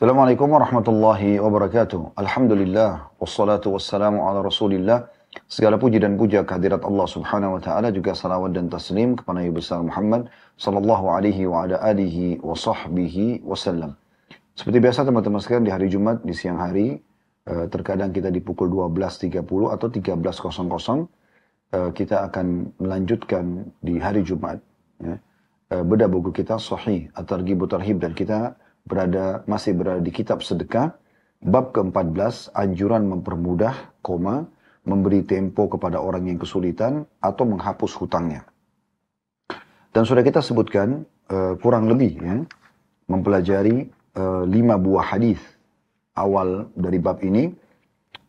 Assalamualaikum warahmatullahi wabarakatuh. Alhamdulillah, wassalatu wassalamu ala rasulillah. Segala puji dan puja kehadirat Allah subhanahu wa ta'ala juga salawat dan taslim kepada Nabi besar Muhammad sallallahu alaihi wa ala alihi wa sahbihi wasallam. Seperti biasa teman-teman sekalian di hari Jumat, di siang hari, eh, terkadang kita di pukul 12.30 atau 13.00, eh, kita akan melanjutkan di hari Jumat. Ya, eh, beda buku kita sahih atau Targhib Tarhib dan kita berada masih berada di kitab sedekah bab ke-14 anjuran mempermudah koma memberi tempo kepada orang yang kesulitan atau menghapus hutangnya. Dan sudah kita sebutkan uh, kurang lebih ya mempelajari uh, lima buah hadis awal dari bab ini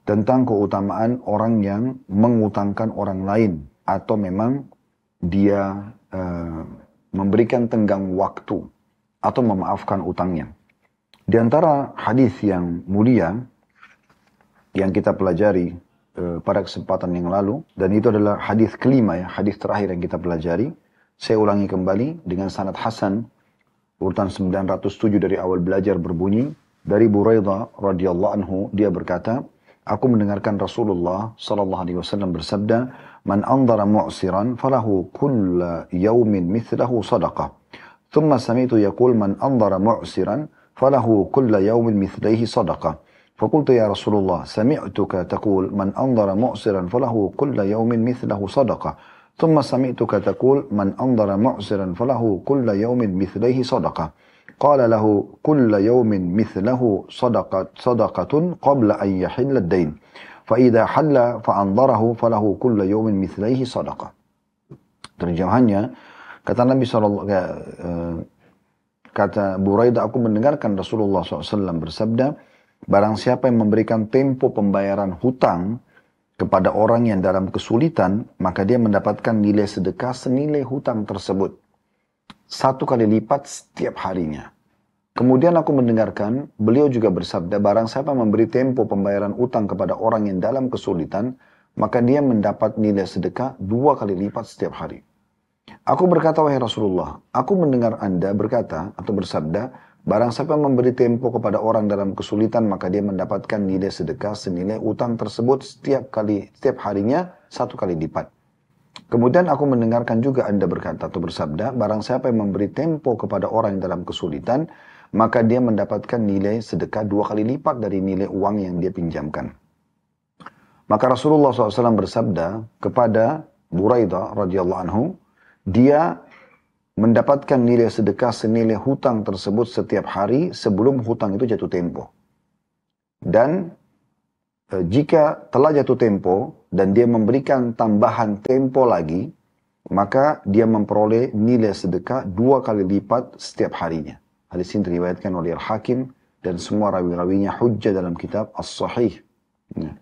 tentang keutamaan orang yang mengutangkan orang lain atau memang dia uh, memberikan tenggang waktu atau memaafkan utangnya. Di antara hadis yang mulia yang kita pelajari uh, pada kesempatan yang lalu dan itu adalah hadis kelima ya, hadis terakhir yang kita pelajari. Saya ulangi kembali dengan sanad hasan urutan 907 dari awal belajar berbunyi dari Buraidah radhiyallahu anhu dia berkata, aku mendengarkan Rasulullah sallallahu alaihi wasallam bersabda, "Man andara mu'siran falahu kull yawmin mithlahu sadaqah." ثم سمعت يقول من أنظر معسرا فله كل يوم مثليه صدقة. فقلت يا رسول الله سمعتك تقول من أنظر معسرا فله كل يوم مثله صدقة. ثم سمعتك تقول من أنظر معسرا فله كل يوم مثليه صدقة. قال له كل يوم مثله صدقة, صدقة قبل أن يحل الدين. فإذا حل فأنظره فله كل يوم مثليه صدقة. Terjemahannya, Kata Nabi SAW, eh, kata Buraidah, aku mendengarkan Rasulullah SAW bersabda, barang siapa yang memberikan tempo pembayaran hutang kepada orang yang dalam kesulitan, maka dia mendapatkan nilai sedekah senilai hutang tersebut. Satu kali lipat setiap harinya. Kemudian aku mendengarkan, beliau juga bersabda, barang siapa memberi tempo pembayaran utang kepada orang yang dalam kesulitan, maka dia mendapat nilai sedekah dua kali lipat setiap hari. Aku berkata, wahai Rasulullah, aku mendengar anda berkata atau bersabda, barang siapa memberi tempo kepada orang dalam kesulitan, maka dia mendapatkan nilai sedekah senilai utang tersebut setiap kali, setiap harinya satu kali lipat. Kemudian aku mendengarkan juga anda berkata atau bersabda, barang siapa yang memberi tempo kepada orang dalam kesulitan, maka dia mendapatkan nilai sedekah dua kali lipat dari nilai uang yang dia pinjamkan. Maka Rasulullah SAW bersabda kepada Buraidah radhiyallahu anhu, dia mendapatkan nilai sedekah senilai hutang tersebut setiap hari sebelum hutang itu jatuh tempo. Dan e, jika telah jatuh tempo dan dia memberikan tambahan tempo lagi, maka dia memperoleh nilai sedekah dua kali lipat setiap harinya. Hadis ini diriwayatkan oleh Al-Hakim dan semua rawi-rawinya hujjah dalam kitab As-Sahih. Ya.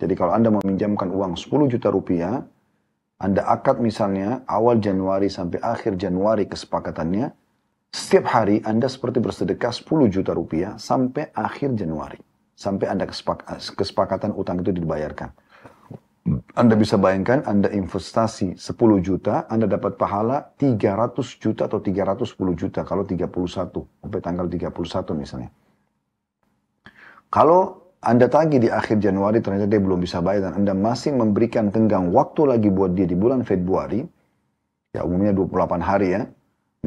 Jadi kalau Anda meminjamkan uang 10 juta rupiah, anda akad misalnya awal Januari sampai akhir Januari kesepakatannya, setiap hari Anda seperti bersedekah 10 juta rupiah sampai akhir Januari. Sampai Anda kesepakatan utang itu dibayarkan. Anda bisa bayangkan Anda investasi 10 juta, Anda dapat pahala 300 juta atau 310 juta kalau 31, sampai tanggal 31 misalnya. Kalau anda tagih di akhir Januari ternyata dia belum bisa bayar dan Anda masih memberikan tenggang waktu lagi buat dia di bulan Februari, ya umumnya 28 hari ya,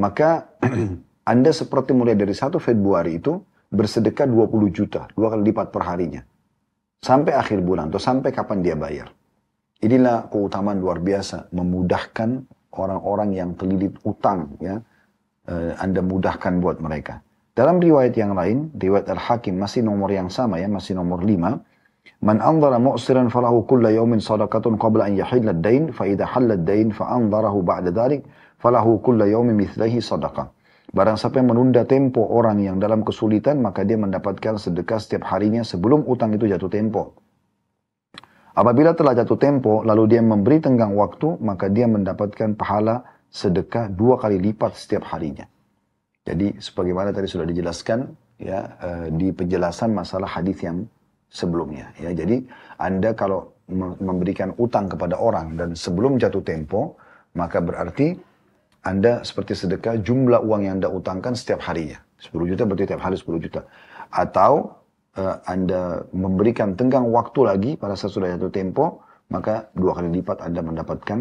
maka Anda seperti mulai dari 1 Februari itu bersedekah 20 juta, dua kali lipat per harinya. Sampai akhir bulan atau sampai kapan dia bayar. Inilah keutamaan luar biasa, memudahkan orang-orang yang terlilit utang ya. Eh, Anda mudahkan buat mereka. Dalam riwayat yang lain, riwayat Al-Hakim masih nomor yang sama ya, masih nomor 5. Man anzara mu'siran falahu kulla yawmin sadaqatun qabla an yahilla ad-dain fa idza halla ad-dain fa anzarahu ba'da dhalik falahu kulla yawmin mithlahi sadaqah. Barang siapa yang menunda tempo orang yang dalam kesulitan, maka dia mendapatkan sedekah setiap harinya sebelum utang itu jatuh tempo. Apabila telah jatuh tempo, lalu dia memberi tenggang waktu, maka dia mendapatkan pahala sedekah dua kali lipat setiap harinya. Jadi sebagaimana tadi sudah dijelaskan ya uh, di penjelasan masalah hadis yang sebelumnya ya. Jadi Anda kalau memberikan utang kepada orang dan sebelum jatuh tempo, maka berarti Anda seperti sedekah jumlah uang yang Anda utangkan setiap harinya. 10 juta berarti tiap hari 10 juta. atau uh, Anda memberikan tenggang waktu lagi pada saat sudah jatuh tempo, maka dua kali lipat Anda mendapatkan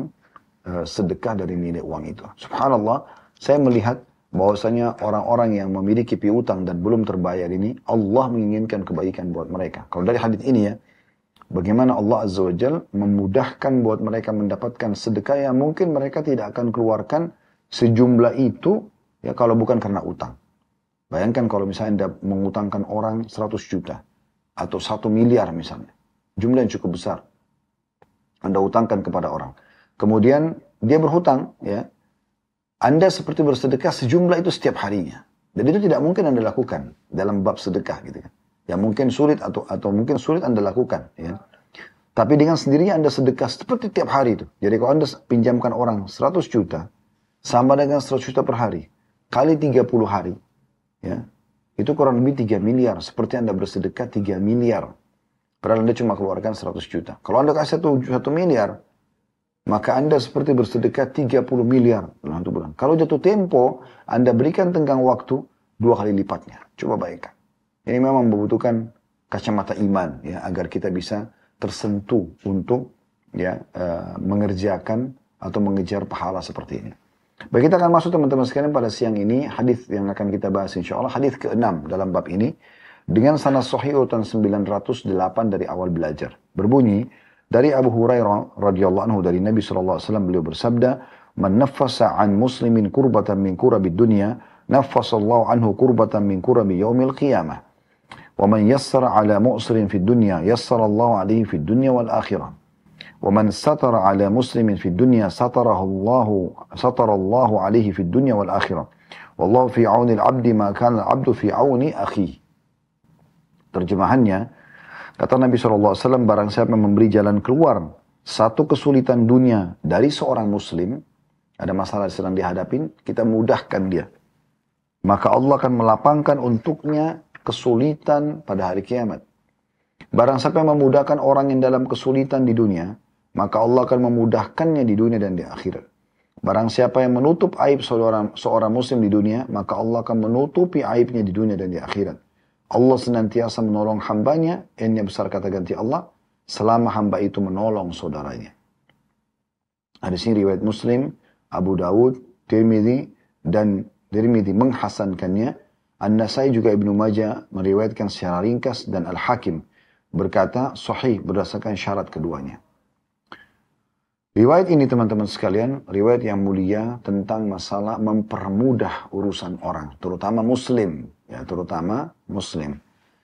uh, sedekah dari nilai uang itu. Subhanallah, saya melihat bahwasanya orang-orang yang memiliki piutang dan belum terbayar ini, Allah menginginkan kebaikan buat mereka. Kalau dari hadis ini ya, bagaimana Allah Azza wa Jal memudahkan buat mereka mendapatkan sedekah yang mungkin mereka tidak akan keluarkan sejumlah itu ya kalau bukan karena utang. Bayangkan kalau misalnya Anda mengutangkan orang 100 juta atau 1 miliar misalnya. Jumlah yang cukup besar. Anda utangkan kepada orang. Kemudian dia berhutang ya. Anda seperti bersedekah sejumlah itu setiap harinya. Dan itu tidak mungkin Anda lakukan dalam bab sedekah gitu kan. Yang mungkin sulit atau atau mungkin sulit Anda lakukan ya. Tapi dengan sendirinya Anda sedekah seperti tiap hari itu. Jadi kalau Anda pinjamkan orang 100 juta sama dengan 100 juta per hari kali 30 hari ya itu kurang lebih 3 miliar. Seperti Anda bersedekah 3 miliar. Padahal Anda cuma keluarkan 100 juta. Kalau Anda kasih 1, 1 miliar, maka Anda seperti bersedekah 30 miliar dalam satu bulan. Kalau jatuh tempo, Anda berikan tenggang waktu dua kali lipatnya. Coba bayangkan. Ini memang membutuhkan kacamata iman ya agar kita bisa tersentuh untuk ya uh, mengerjakan atau mengejar pahala seperti ini. Baik kita akan masuk teman-teman sekalian pada siang ini hadis yang akan kita bahas insya Allah hadis ke-6 dalam bab ini dengan sanad sahih urutan 908 dari awal belajar. Berbunyi dari Abu Hurairah radhiyallahu anhu dari Nabi sallallahu alaihi wasallam beliau bersabda, "Man naffasa an muslimin kurbatan min kurabid dunya, naffasallahu anhu kurbatan min kurabi yaumil qiyamah." Wa man yassara ala mu'sirin fid dunya, yassara Allah alaihi fid dunya wal akhirah. ومن ستر على مسلم في الدنيا ستره الله ستر الله عليه في الدنيا والآخرة والله في عون العبد ما كان العبد في عون أخيه terjemahannya kata Nabi SAW barang siapa memberi jalan keluar satu kesulitan dunia dari seorang muslim ada masalah yang sedang dihadapin kita mudahkan dia maka Allah akan melapangkan untuknya kesulitan pada hari kiamat barang siapa yang memudahkan orang yang dalam kesulitan di dunia maka Allah akan memudahkannya di dunia dan di akhirat. Barang siapa yang menutup aib seorang, seorang muslim di dunia, maka Allah akan menutupi aibnya di dunia dan di akhirat. Allah senantiasa menolong hambanya, yang besar kata ganti Allah, selama hamba itu menolong saudaranya. Ada sini riwayat Muslim, Abu Dawud, Tirmidzi dan Tirmidzi menghasankannya. An-Nasai juga Ibnu Majah meriwayatkan secara ringkas dan Al-Hakim berkata sahih berdasarkan syarat keduanya. Riwayat ini teman-teman sekalian, riwayat yang mulia tentang masalah mempermudah urusan orang, terutama muslim, ya terutama muslim.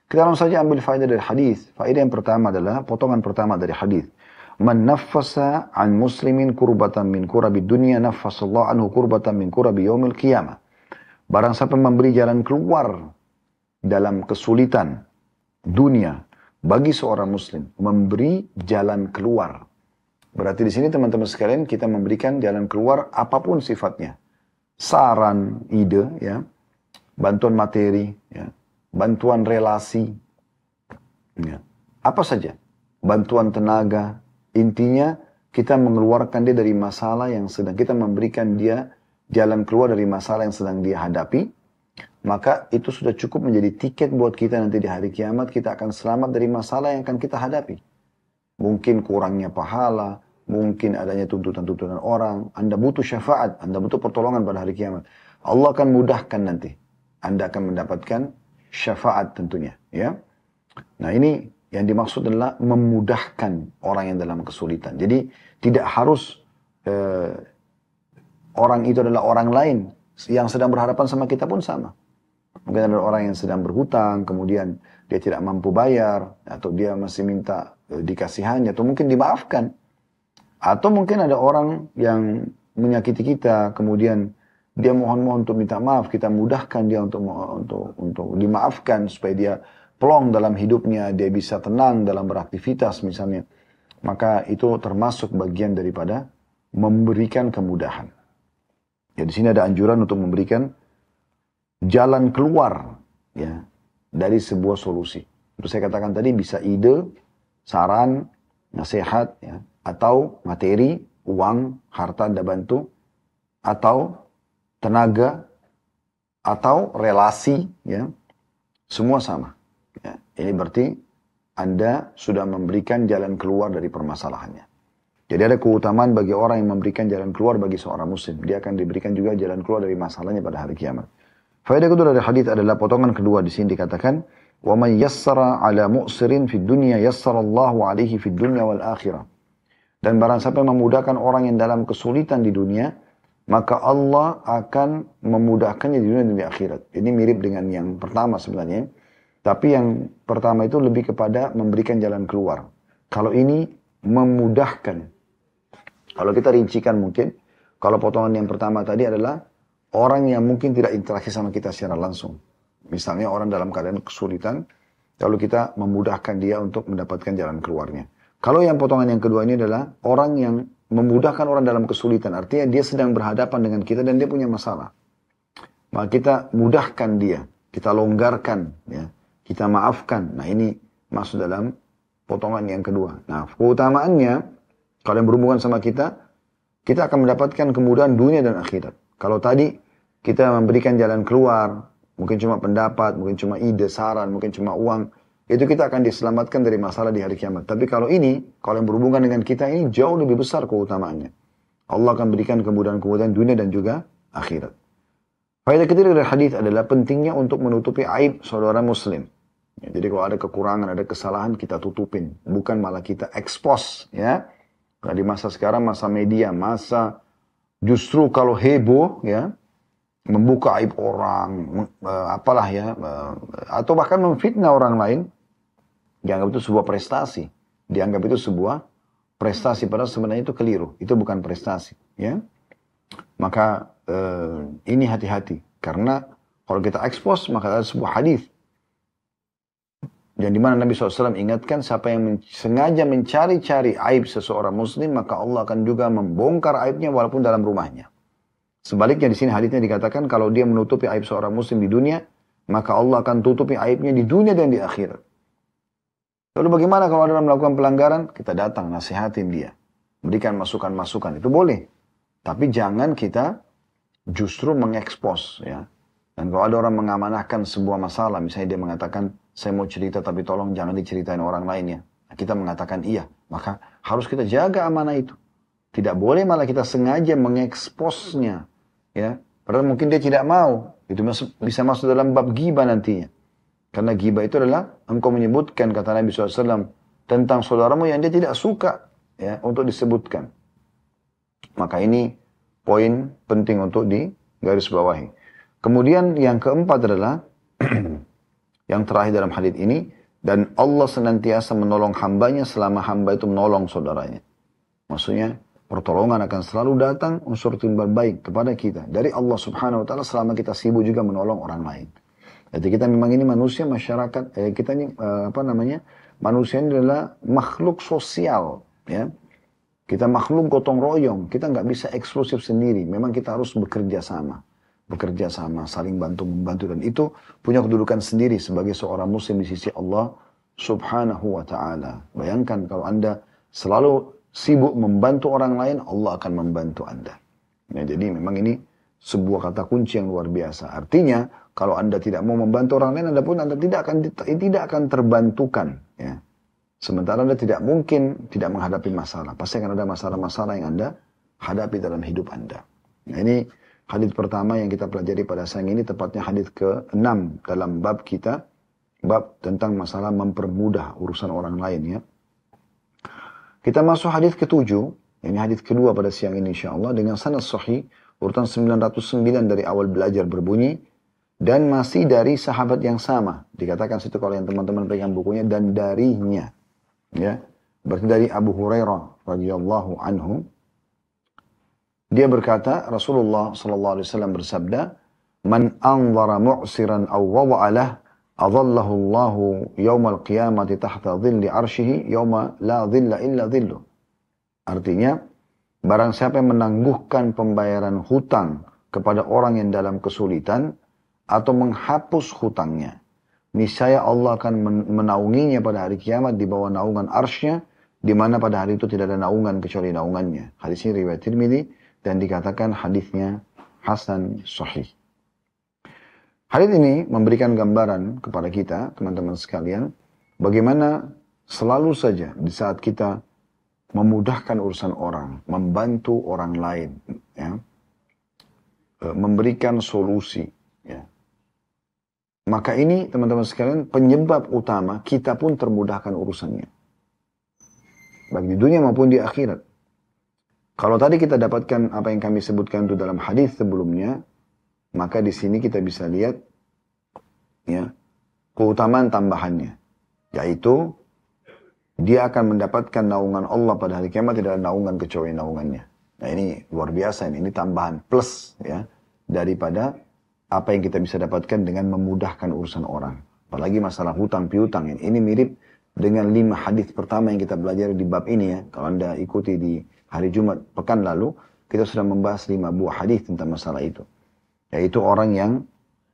Kita langsung saja ambil faedah dari hadis. Faedah yang pertama adalah potongan pertama dari hadis. Man naffasa an muslimin kurbatan min kurabi dunia naffasallahu anhu kurbatan min kurabi yaumil qiyamah. Barang siapa memberi jalan keluar dalam kesulitan dunia bagi seorang muslim, memberi jalan keluar Berarti di sini teman-teman sekalian kita memberikan jalan keluar apa pun sifatnya. Saran, ide, ya, bantuan materi, ya, bantuan relasi, ya, apa saja, bantuan tenaga. Intinya kita mengeluarkan dia dari masalah yang sedang kita memberikan dia jalan keluar dari masalah yang sedang dia hadapi. Maka itu sudah cukup menjadi tiket buat kita nanti di hari kiamat kita akan selamat dari masalah yang akan kita hadapi. Mungkin kurangnya pahala, mungkin adanya tuntutan-tuntutan orang, Anda butuh syafaat, Anda butuh pertolongan pada hari kiamat. Allah akan mudahkan nanti. Anda akan mendapatkan syafaat tentunya, ya. Nah, ini yang dimaksud adalah memudahkan orang yang dalam kesulitan. Jadi tidak harus eh, orang itu adalah orang lain yang sedang berhadapan sama kita pun sama. Mungkin ada orang yang sedang berhutang, kemudian dia tidak mampu bayar, atau dia masih minta e, dikasihani, atau mungkin dimaafkan. Atau mungkin ada orang yang menyakiti kita, kemudian dia mohon-mohon untuk minta maaf, kita mudahkan dia untuk untuk untuk dimaafkan supaya dia plong dalam hidupnya, dia bisa tenang dalam beraktivitas misalnya. Maka itu termasuk bagian daripada memberikan kemudahan. Ya di sini ada anjuran untuk memberikan jalan keluar ya dari sebuah solusi. Itu saya katakan tadi bisa ide, saran, nasihat ya atau materi, uang, harta Anda bantu atau tenaga atau relasi ya. Semua sama. Ya, ini berarti Anda sudah memberikan jalan keluar dari permasalahannya. Jadi ada keutamaan bagi orang yang memberikan jalan keluar bagi seorang muslim. Dia akan diberikan juga jalan keluar dari masalahnya pada hari kiamat. Faedah kedua dari hadis adalah potongan kedua di sini dikatakan, "Wa man yassara 'ala mu'sirin fid dunya yassara Allahu 'alaihi fid dunya wal akhirah." Dan barang siapa yang memudahkan orang yang dalam kesulitan di dunia, maka Allah akan memudahkannya di dunia dan di akhirat. Ini mirip dengan yang pertama sebenarnya. Tapi yang pertama itu lebih kepada memberikan jalan keluar. Kalau ini memudahkan kalau kita rincikan mungkin, kalau potongan yang pertama tadi adalah orang yang mungkin tidak interaksi sama kita secara langsung. Misalnya orang dalam keadaan kesulitan, lalu kita memudahkan dia untuk mendapatkan jalan keluarnya. Kalau yang potongan yang kedua ini adalah orang yang memudahkan orang dalam kesulitan. Artinya dia sedang berhadapan dengan kita dan dia punya masalah. Maka kita mudahkan dia, kita longgarkan, ya, kita maafkan. Nah ini masuk dalam potongan yang kedua. Nah keutamaannya kalau yang berhubungan sama kita, kita akan mendapatkan kemudahan dunia dan akhirat. Kalau tadi kita memberikan jalan keluar, mungkin cuma pendapat, mungkin cuma ide, saran, mungkin cuma uang, itu kita akan diselamatkan dari masalah di hari kiamat. Tapi kalau ini, kalau yang berhubungan dengan kita ini jauh lebih besar keutamaannya. Allah akan berikan kemudahan-kemudahan dunia dan juga akhirat. Faedah ketiga dari hadis adalah pentingnya untuk menutupi aib saudara muslim. Ya, jadi kalau ada kekurangan, ada kesalahan, kita tutupin. Bukan malah kita expose. Ya. Nah, di masa sekarang masa media, masa justru kalau heboh ya membuka aib orang, uh, apalah ya, uh, atau bahkan memfitnah orang lain, dianggap itu sebuah prestasi, dianggap itu sebuah prestasi padahal sebenarnya itu keliru, itu bukan prestasi, ya. Maka uh, ini hati-hati karena kalau kita ekspos maka ada sebuah hadis dan di mana Nabi SAW ingatkan siapa yang men sengaja mencari-cari aib seseorang muslim maka Allah akan juga membongkar aibnya walaupun dalam rumahnya. Sebaliknya di sini hadisnya dikatakan kalau dia menutupi aib seorang muslim di dunia maka Allah akan tutupi aibnya di dunia dan di akhirat. Lalu bagaimana kalau ada orang melakukan pelanggaran? Kita datang nasihatin dia. Berikan masukan-masukan. Itu boleh. Tapi jangan kita justru mengekspos ya. Dan kalau ada orang mengamanahkan sebuah masalah, misalnya dia mengatakan, saya mau cerita tapi tolong jangan diceritain orang lainnya. Nah, kita mengatakan iya, maka harus kita jaga amanah itu. Tidak boleh malah kita sengaja mengeksposnya. Ya, Padahal mungkin dia tidak mau. Itu bisa masuk dalam bab ghibah nantinya. Karena ghibah itu adalah engkau menyebutkan kata Nabi SAW tentang saudaramu yang dia tidak suka ya untuk disebutkan. Maka ini poin penting untuk digaris bawahi. Kemudian yang keempat adalah yang terakhir dalam hadis ini dan Allah senantiasa menolong hambanya selama hamba itu menolong saudaranya. Maksudnya pertolongan akan selalu datang unsur timbal baik kepada kita dari Allah Subhanahu wa taala selama kita sibuk juga menolong orang lain. Jadi kita memang ini manusia masyarakat eh, kita ini eh, apa namanya? Manusia ini adalah makhluk sosial ya. Kita makhluk gotong royong, kita nggak bisa eksklusif sendiri. Memang kita harus bekerja sama bekerja sama, saling bantu membantu dan itu punya kedudukan sendiri sebagai seorang muslim di sisi Allah Subhanahu wa taala. Bayangkan kalau Anda selalu sibuk membantu orang lain, Allah akan membantu Anda. Ya, jadi memang ini sebuah kata kunci yang luar biasa. Artinya kalau Anda tidak mau membantu orang lain, Anda pun Anda tidak akan tidak akan terbantukan, ya. Sementara Anda tidak mungkin tidak menghadapi masalah. Pasti akan ada masalah-masalah yang Anda hadapi dalam hidup Anda. Nah, ini Hadis pertama yang kita pelajari pada siang ini tepatnya hadis ke-6 dalam bab kita, bab tentang masalah mempermudah urusan orang lain ya. Kita masuk hadis ke-7, ini hadis kedua pada siang ini insyaallah dengan sanad sahih urutan 909 dari awal belajar berbunyi dan masih dari sahabat yang sama. Dikatakan situ kalau yang teman-teman pegang bukunya dan darinya. Ya. Berarti dari Abu Hurairah radhiyallahu anhu dia berkata, Rasulullah sallallahu alaihi wasallam bersabda, "Man anzara mu'siran aw wada'alah, adallahu Allah yaumal qiyamati tahta dhilli arshihi yauma la dhilla illa dhillu." Artinya, barang siapa yang menangguhkan pembayaran hutang kepada orang yang dalam kesulitan atau menghapus hutangnya, niscaya Allah akan menaunginya pada hari kiamat di bawah naungan arsnya, di mana pada hari itu tidak ada naungan kecuali naungannya. Hadis ini riwayat Tirmidzi dan dikatakan hadisnya Hasan Sahih. Hadis ini memberikan gambaran kepada kita, teman-teman sekalian, bagaimana selalu saja di saat kita memudahkan urusan orang, membantu orang lain, ya, e, memberikan solusi, ya. Maka ini teman-teman sekalian penyebab utama kita pun termudahkan urusannya. Baik di dunia maupun di akhirat. Kalau tadi kita dapatkan apa yang kami sebutkan itu dalam hadis sebelumnya, maka di sini kita bisa lihat ya keutamaan tambahannya yaitu dia akan mendapatkan naungan Allah pada hari kiamat tidak ada naungan kecuali naungannya. Nah ini luar biasa ini, ini tambahan plus ya daripada apa yang kita bisa dapatkan dengan memudahkan urusan orang. Apalagi masalah hutang piutang ini. Ini mirip dengan lima hadis pertama yang kita belajar di bab ini ya. Kalau anda ikuti di hari Jumat pekan lalu, kita sudah membahas lima buah hadis tentang masalah itu yaitu orang yang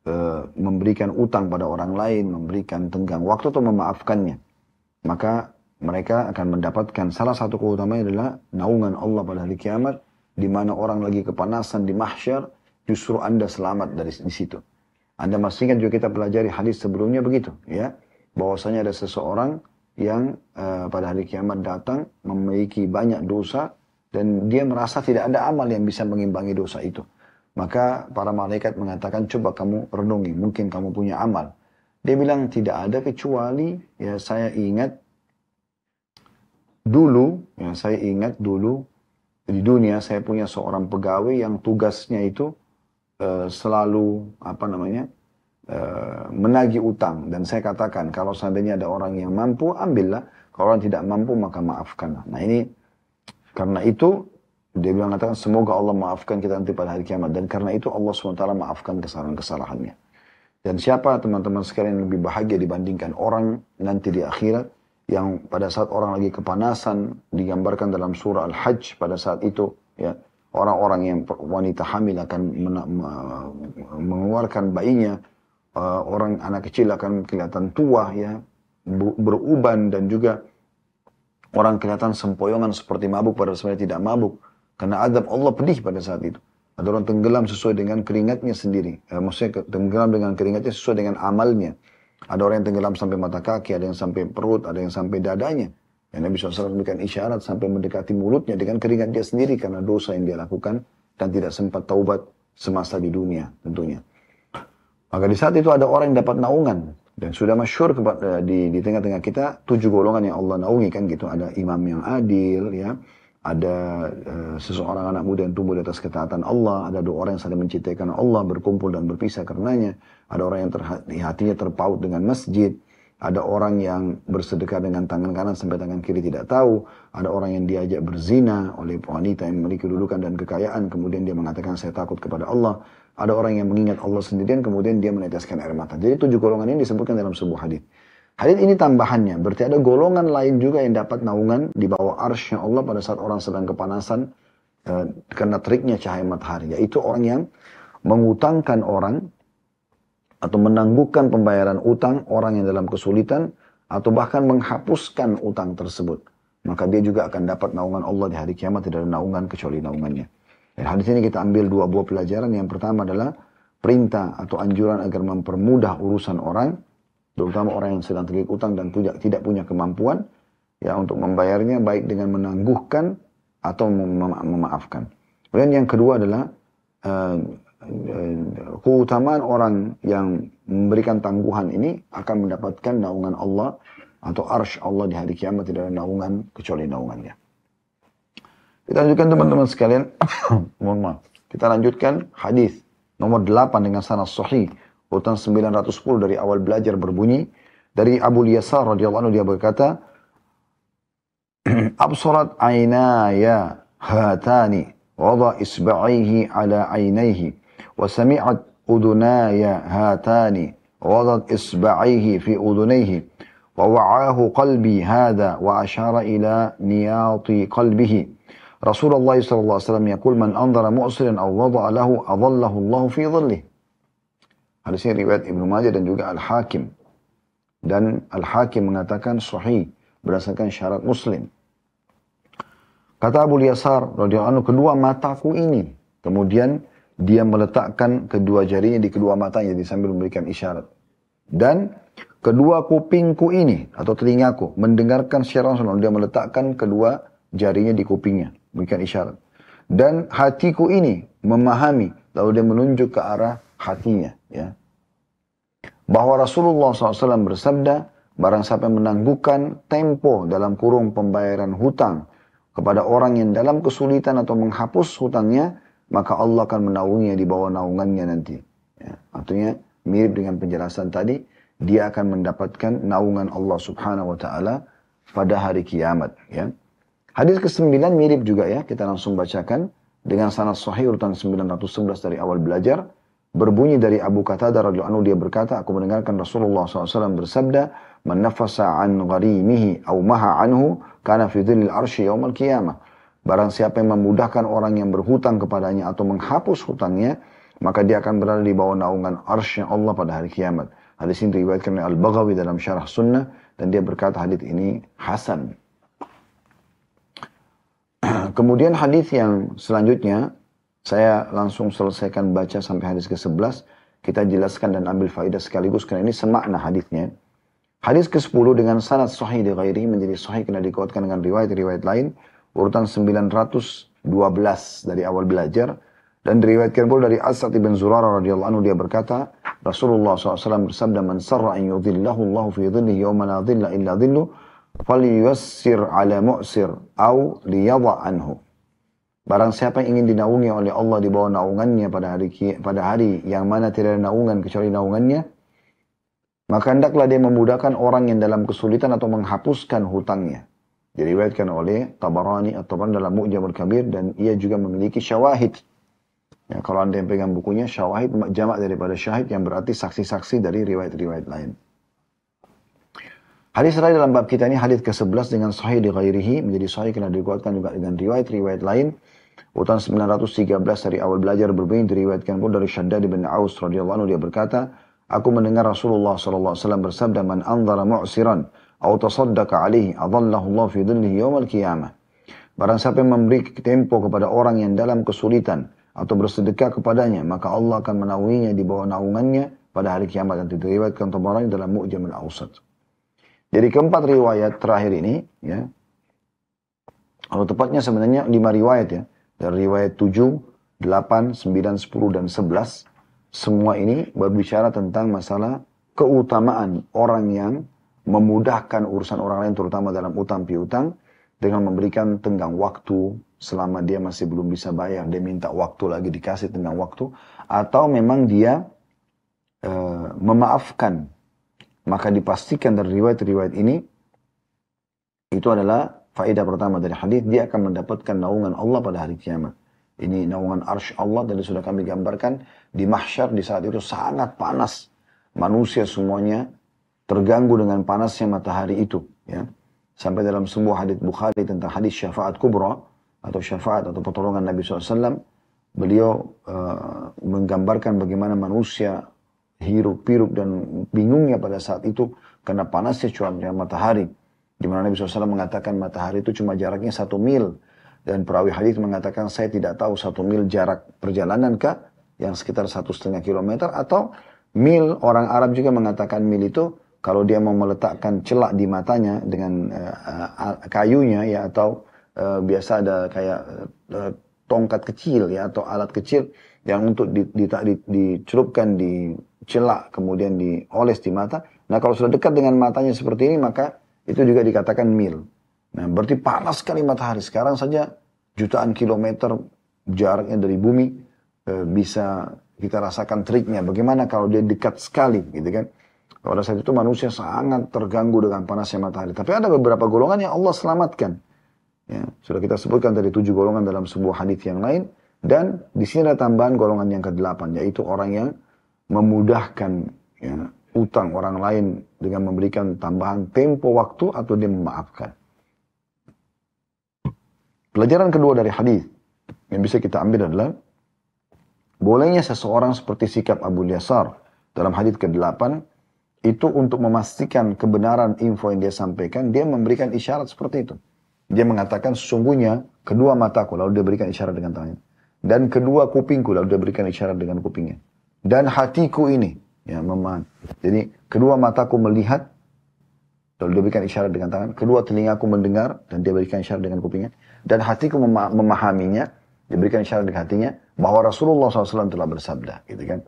e, memberikan utang pada orang lain, memberikan tenggang waktu atau memaafkannya. Maka mereka akan mendapatkan salah satu keutamaannya adalah naungan Allah pada hari kiamat di mana orang lagi kepanasan di mahsyar justru Anda selamat dari di situ. Anda masih ingat juga kita pelajari hadis sebelumnya begitu ya bahwasanya ada seseorang yang uh, pada hari kiamat datang memiliki banyak dosa dan dia merasa tidak ada amal yang bisa mengimbangi dosa itu. Maka para malaikat mengatakan, coba kamu renungi, mungkin kamu punya amal. Dia bilang, tidak ada kecuali, ya saya ingat dulu, ya saya ingat dulu, di dunia saya punya seorang pegawai yang tugasnya itu uh, selalu, apa namanya, uh, menagih utang. Dan saya katakan, kalau seandainya ada orang yang mampu, ambillah. Kalau orang tidak mampu, maka maafkanlah. Nah ini, karena itu dia bilang mengatakan semoga Allah maafkan kita nanti pada hari kiamat. Dan karena itu Allah SWT maafkan kesalahan-kesalahannya. Dan siapa teman-teman sekalian yang lebih bahagia dibandingkan orang nanti di akhirat yang pada saat orang lagi kepanasan digambarkan dalam surah Al-Hajj pada saat itu ya orang-orang yang wanita hamil akan mengeluarkan bayinya uh, orang anak kecil akan kelihatan tua ya beruban dan juga orang kelihatan sempoyongan seperti mabuk padahal sebenarnya tidak mabuk karena adab Allah pedih pada saat itu. Ada orang tenggelam sesuai dengan keringatnya sendiri. Eh, maksudnya tenggelam dengan keringatnya sesuai dengan amalnya. Ada orang yang tenggelam sampai mata kaki, ada yang sampai perut, ada yang sampai dadanya. Yang Nabi SAW memberikan isyarat sampai mendekati mulutnya dengan keringat dia sendiri karena dosa yang dia lakukan dan tidak sempat taubat semasa di dunia tentunya. Maka di saat itu ada orang yang dapat naungan dan sudah masyur kepada di di tengah-tengah kita tujuh golongan yang Allah naungi kan gitu ada imam yang adil ya ada uh, seseorang anak muda yang tumbuh di atas ketaatan Allah, ada dua orang yang saling mencintai karena Allah, berkumpul dan berpisah karenanya, ada orang yang terhati, hatinya terpaut dengan masjid, ada orang yang bersedekah dengan tangan kanan sampai tangan kiri tidak tahu, ada orang yang diajak berzina oleh wanita yang memiliki kedudukan dan kekayaan, kemudian dia mengatakan saya takut kepada Allah, ada orang yang mengingat Allah sendirian, kemudian dia meneteskan air mata. Jadi tujuh golongan ini disebutkan dalam sebuah hadis. Hadis ini tambahannya, berarti ada golongan lain juga yang dapat naungan di bawah arsy Allah pada saat orang sedang kepanasan eh, karena teriknya cahaya matahari, yaitu orang yang mengutangkan orang atau menangguhkan pembayaran utang orang yang dalam kesulitan atau bahkan menghapuskan utang tersebut. Maka dia juga akan dapat naungan Allah di hari kiamat, tidak ada naungan kecuali naungannya. Dan hadis ini kita ambil dua buah pelajaran. Yang pertama adalah perintah atau anjuran agar mempermudah urusan orang terutama orang yang sedang terlilit utang dan tidak punya kemampuan ya untuk membayarnya baik dengan menangguhkan atau mema memaafkan. Kemudian yang kedua adalah uh, keutamaan orang yang memberikan tangguhan ini akan mendapatkan naungan Allah atau arsh Allah di hari kiamat tidak ada naungan kecuali naungannya. Kita lanjutkan teman-teman sekalian. Mohon maaf. Kita lanjutkan hadis nomor 8 dengan sanad sahih urutan 910 dari awal belajar berbunyi dari Abu Yasar radhiyallahu anhu dia berkata Absarat aynaya hatani wada isba'ihi ala aynayhi wa sami'at udunaya hatani وضعت إصبعيه في أذنيه ووعاه قلبي هذا وأشار إلى نياط قلبه رسول الله صلى الله عليه وسلم يقول من أنظر مؤسرا أو وضع له أظله الله في ظله Hadis ini riwayat Ibnu Majah dan juga Al-Hakim. Dan Al-Hakim mengatakan sahih berdasarkan syarat Muslim. Kata Abu Yasar anhu kedua mataku ini. Kemudian dia meletakkan kedua jarinya di kedua matanya jadi sambil memberikan isyarat. Dan kedua kupingku ini atau telingaku mendengarkan secara langsung dia meletakkan kedua jarinya di kupingnya, memberikan isyarat. Dan hatiku ini memahami lalu dia menunjuk ke arah hatinya ya. Bahwa Rasulullah SAW bersabda, barang siapa menangguhkan tempo dalam kurung pembayaran hutang kepada orang yang dalam kesulitan atau menghapus hutangnya, maka Allah akan menaunginya di bawah naungannya nanti. Ya, artinya mirip dengan penjelasan tadi, dia akan mendapatkan naungan Allah Subhanahu wa taala pada hari kiamat, ya. Hadis ke-9 mirip juga ya, kita langsung bacakan dengan sanad sahih urutan 911 dari awal belajar. Berbunyi dari Abu Qatadah radhiyallahu anhu dia berkata, aku mendengarkan Rasulullah SAW bersabda, "Man nafasa an gharimihi aw maha anhu kana fi dhillil arsy yaumal qiyamah." Barang siapa yang memudahkan orang yang berhutang kepadanya atau menghapus hutangnya, maka dia akan berada di bawah naungan arsy Allah pada hari kiamat. Hadis ini diriwayatkan oleh Al-Baghawi dalam syarah sunnah dan dia berkata hadis ini hasan. Kemudian hadis yang selanjutnya saya langsung selesaikan baca sampai hadis ke-11. Kita jelaskan dan ambil faedah sekaligus karena ini semakna hadisnya. Hadis ke-10 dengan sanad sahih di ghairi menjadi sahih karena dikuatkan dengan riwayat-riwayat lain. Urutan 912 dari awal belajar. Dan diriwayatkan pula dari Asad ibn Zurara radhiyallahu anhu dia berkata, Rasulullah SAW bersabda, Man sarra an yudhillahu Allah fi dhillihi yawma la dhilla illa dhillu, falyuyassir ala mu'sir, au liyadha anhu. Barang siapa yang ingin dinaungi oleh Allah di bawah naungannya pada hari pada hari yang mana tidak ada naungan kecuali naungannya, maka hendaklah dia memudahkan orang yang dalam kesulitan atau menghapuskan hutangnya. Diriwayatkan oleh Tabarani atau dalam Mu'jamul Kabir dan ia juga memiliki syawahid. Ya, kalau anda yang pegang bukunya, syawahid jamak daripada syahid yang berarti saksi-saksi dari riwayat-riwayat lain. Hadis terakhir dalam bab kita ini hadis ke-11 dengan sahih di ghairihi menjadi sahih karena dikuatkan juga dengan riwayat-riwayat lain Urutan 913 dari awal belajar berbunyi diriwayatkan pun dari Syaddad bin Aus radhiyallahu anhu dia berkata, Aku mendengar Rasulullah wasallam bersabda, "Man anzara mu'siran aw tasaddaqa alaihi adallahu Allah fi dhillihi yaumil qiyamah." Barang siapa yang memberi tempo kepada orang yang dalam kesulitan atau bersedekah kepadanya, maka Allah akan menaunginya di bawah naungannya pada hari kiamat dan diriwayatkan Tabarani dalam Mu'jam al-Awsat. Jadi keempat riwayat terakhir ini, ya, atau tepatnya sebenarnya lima riwayat ya, dari riwayat 7, 8, 9, 10, dan 11. Semua ini berbicara tentang masalah keutamaan orang yang memudahkan urusan orang lain terutama dalam utang piutang dengan memberikan tenggang waktu selama dia masih belum bisa bayar. Dia minta waktu lagi dikasih tenggang waktu. Atau memang dia e, memaafkan. Maka dipastikan dari riwayat-riwayat ini itu adalah faedah pertama dari hadis dia akan mendapatkan naungan Allah pada hari kiamat. Ini naungan arsh Allah dan sudah kami gambarkan di mahsyar di saat itu sangat panas. Manusia semuanya terganggu dengan panasnya matahari itu. Ya. Sampai dalam sebuah hadis Bukhari tentang hadis syafaat kubra atau syafaat atau pertolongan Nabi SAW, beliau uh, menggambarkan bagaimana manusia hirup piruk dan bingungnya pada saat itu karena panasnya cuaca matahari di mana Nabi SAW mengatakan matahari itu cuma jaraknya satu mil. Dan perawi hadis mengatakan saya tidak tahu satu mil jarak perjalanan kah yang sekitar satu setengah kilometer atau mil orang Arab juga mengatakan mil itu kalau dia mau meletakkan celak di matanya dengan uh, kayunya ya atau uh, biasa ada kayak uh, tongkat kecil ya atau alat kecil yang untuk di, di, di, di celak kemudian dioles di mata. Nah kalau sudah dekat dengan matanya seperti ini maka itu juga dikatakan mil. Nah, berarti panas sekali matahari. Sekarang saja jutaan kilometer jaraknya dari bumi e, bisa kita rasakan triknya. Bagaimana kalau dia dekat sekali, gitu kan? Pada saat itu manusia sangat terganggu dengan panasnya matahari. Tapi ada beberapa golongan yang Allah selamatkan. Ya, sudah kita sebutkan dari tujuh golongan dalam sebuah hadis yang lain. Dan di sini ada tambahan golongan yang ke-8, yaitu orang yang memudahkan ya, utang orang lain dengan memberikan tambahan tempo waktu atau dia memaafkan. Pelajaran kedua dari hadis yang bisa kita ambil adalah bolehnya seseorang seperti sikap Abu Yasar dalam hadis ke-8 itu untuk memastikan kebenaran info yang dia sampaikan, dia memberikan isyarat seperti itu. Dia mengatakan sesungguhnya kedua mataku, lalu dia berikan isyarat dengan tangannya. dan kedua kupingku lalu dia berikan isyarat dengan kupingnya dan hatiku ini ya memaham jadi kedua mataku melihat lalu dia berikan isyarat dengan tangan. Kedua telingaku mendengar dan dia berikan isyarat dengan kupingnya. Dan hatiku memahaminya dia berikan isyarat dengan hatinya bahwa Rasulullah SAW telah bersabda gitu kan.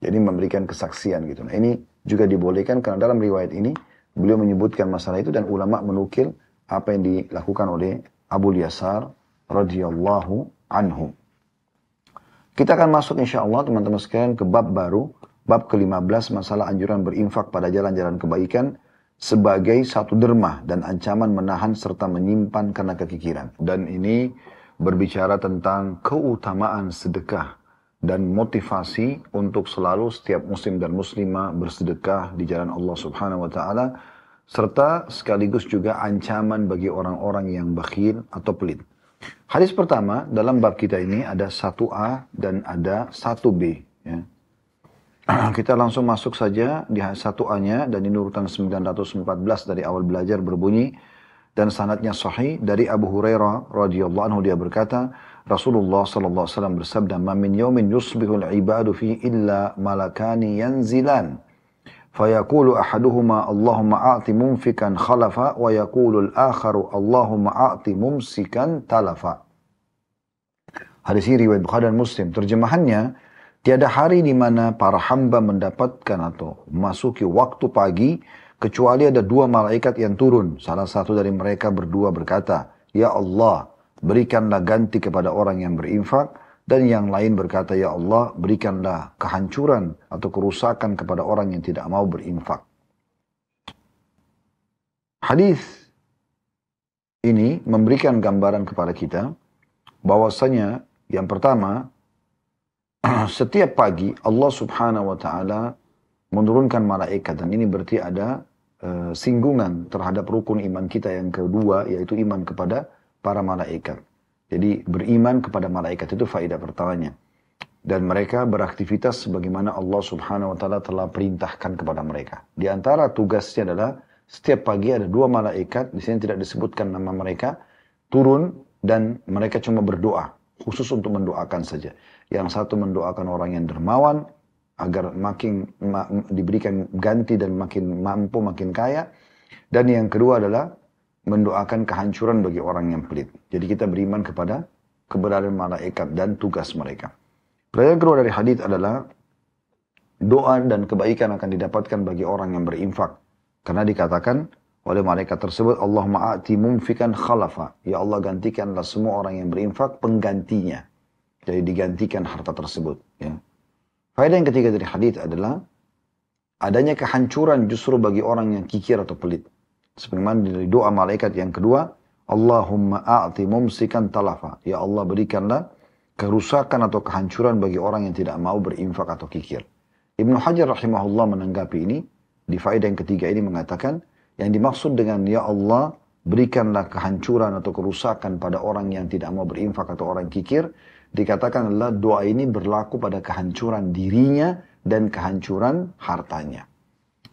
Jadi memberikan kesaksian gitu. Nah ini juga dibolehkan karena dalam riwayat ini beliau menyebutkan masalah itu dan ulama menukil apa yang dilakukan oleh Abu Yasar radhiyallahu anhu. Kita akan masuk insya Allah teman-teman sekalian ke bab baru, bab ke-15 masalah anjuran berinfak pada jalan-jalan kebaikan sebagai satu dermah dan ancaman menahan serta menyimpan karena kekikiran. Dan ini berbicara tentang keutamaan sedekah dan motivasi untuk selalu setiap muslim dan muslimah bersedekah di jalan Allah Subhanahu wa taala serta sekaligus juga ancaman bagi orang-orang yang bakhil atau pelit. Hadis pertama dalam bab kita ini ada satu a dan ada satu b Ya. kita langsung masuk saja di satu A-nya dan ini urutan 914 dari awal belajar berbunyi dan sanatnya sahih dari Abu Hurairah radhiyallahu anhu dia berkata Rasulullah sallallahu alaihi wasallam bersabda ma min yaumin yusbihul ibadu fi illa malakani yanzilan. Fayaqulu ahaduhuma Allahumma a'ti munfikan khalafa wa yaqulu al-akharu Allahumma a'ti mumsikan talafa Hadis ini riwayat Bukhari dan Muslim. Terjemahannya tiada hari di mana para hamba mendapatkan atau memasuki waktu pagi kecuali ada dua malaikat yang turun. Salah satu dari mereka berdua berkata, Ya Allah, berikanlah ganti kepada orang yang berinfak dan yang lain berkata, Ya Allah, berikanlah kehancuran atau kerusakan kepada orang yang tidak mau berinfak. Hadis ini memberikan gambaran kepada kita bahwasanya yang pertama setiap pagi Allah Subhanahu wa taala menurunkan malaikat dan ini berarti ada uh, singgungan terhadap rukun iman kita yang kedua yaitu iman kepada para malaikat. Jadi beriman kepada malaikat itu faedah pertamanya. Dan mereka beraktivitas sebagaimana Allah subhanahu wa ta'ala telah perintahkan kepada mereka. Di antara tugasnya adalah setiap pagi ada dua malaikat, di sini tidak disebutkan nama mereka, turun dan mereka cuma berdoa, khusus untuk mendoakan saja. Yang satu mendoakan orang yang dermawan, agar makin ma, diberikan ganti dan makin mampu, makin kaya. Dan yang kedua adalah mendoakan kehancuran bagi orang yang pelit. Jadi kita beriman kepada keberadaan malaikat dan tugas mereka. Pelajaran kedua dari hadis adalah doa dan kebaikan akan didapatkan bagi orang yang berinfak. Karena dikatakan oleh malaikat tersebut, Allah ma'ati mumfikan khalafa. Ya Allah gantikanlah semua orang yang berinfak penggantinya. Jadi digantikan harta tersebut. Ya. Faedah yang ketiga dari hadis adalah adanya kehancuran justru bagi orang yang kikir atau pelit. Sebagaimana dari doa malaikat yang kedua, Allahumma a'ti mumsikan talafa. Ya Allah berikanlah kerusakan atau kehancuran bagi orang yang tidak mau berinfak atau kikir. Ibnu Hajar rahimahullah menanggapi ini, di faedah yang ketiga ini mengatakan, yang dimaksud dengan Ya Allah berikanlah kehancuran atau kerusakan pada orang yang tidak mau berinfak atau orang kikir, dikatakan adalah doa ini berlaku pada kehancuran dirinya dan kehancuran hartanya.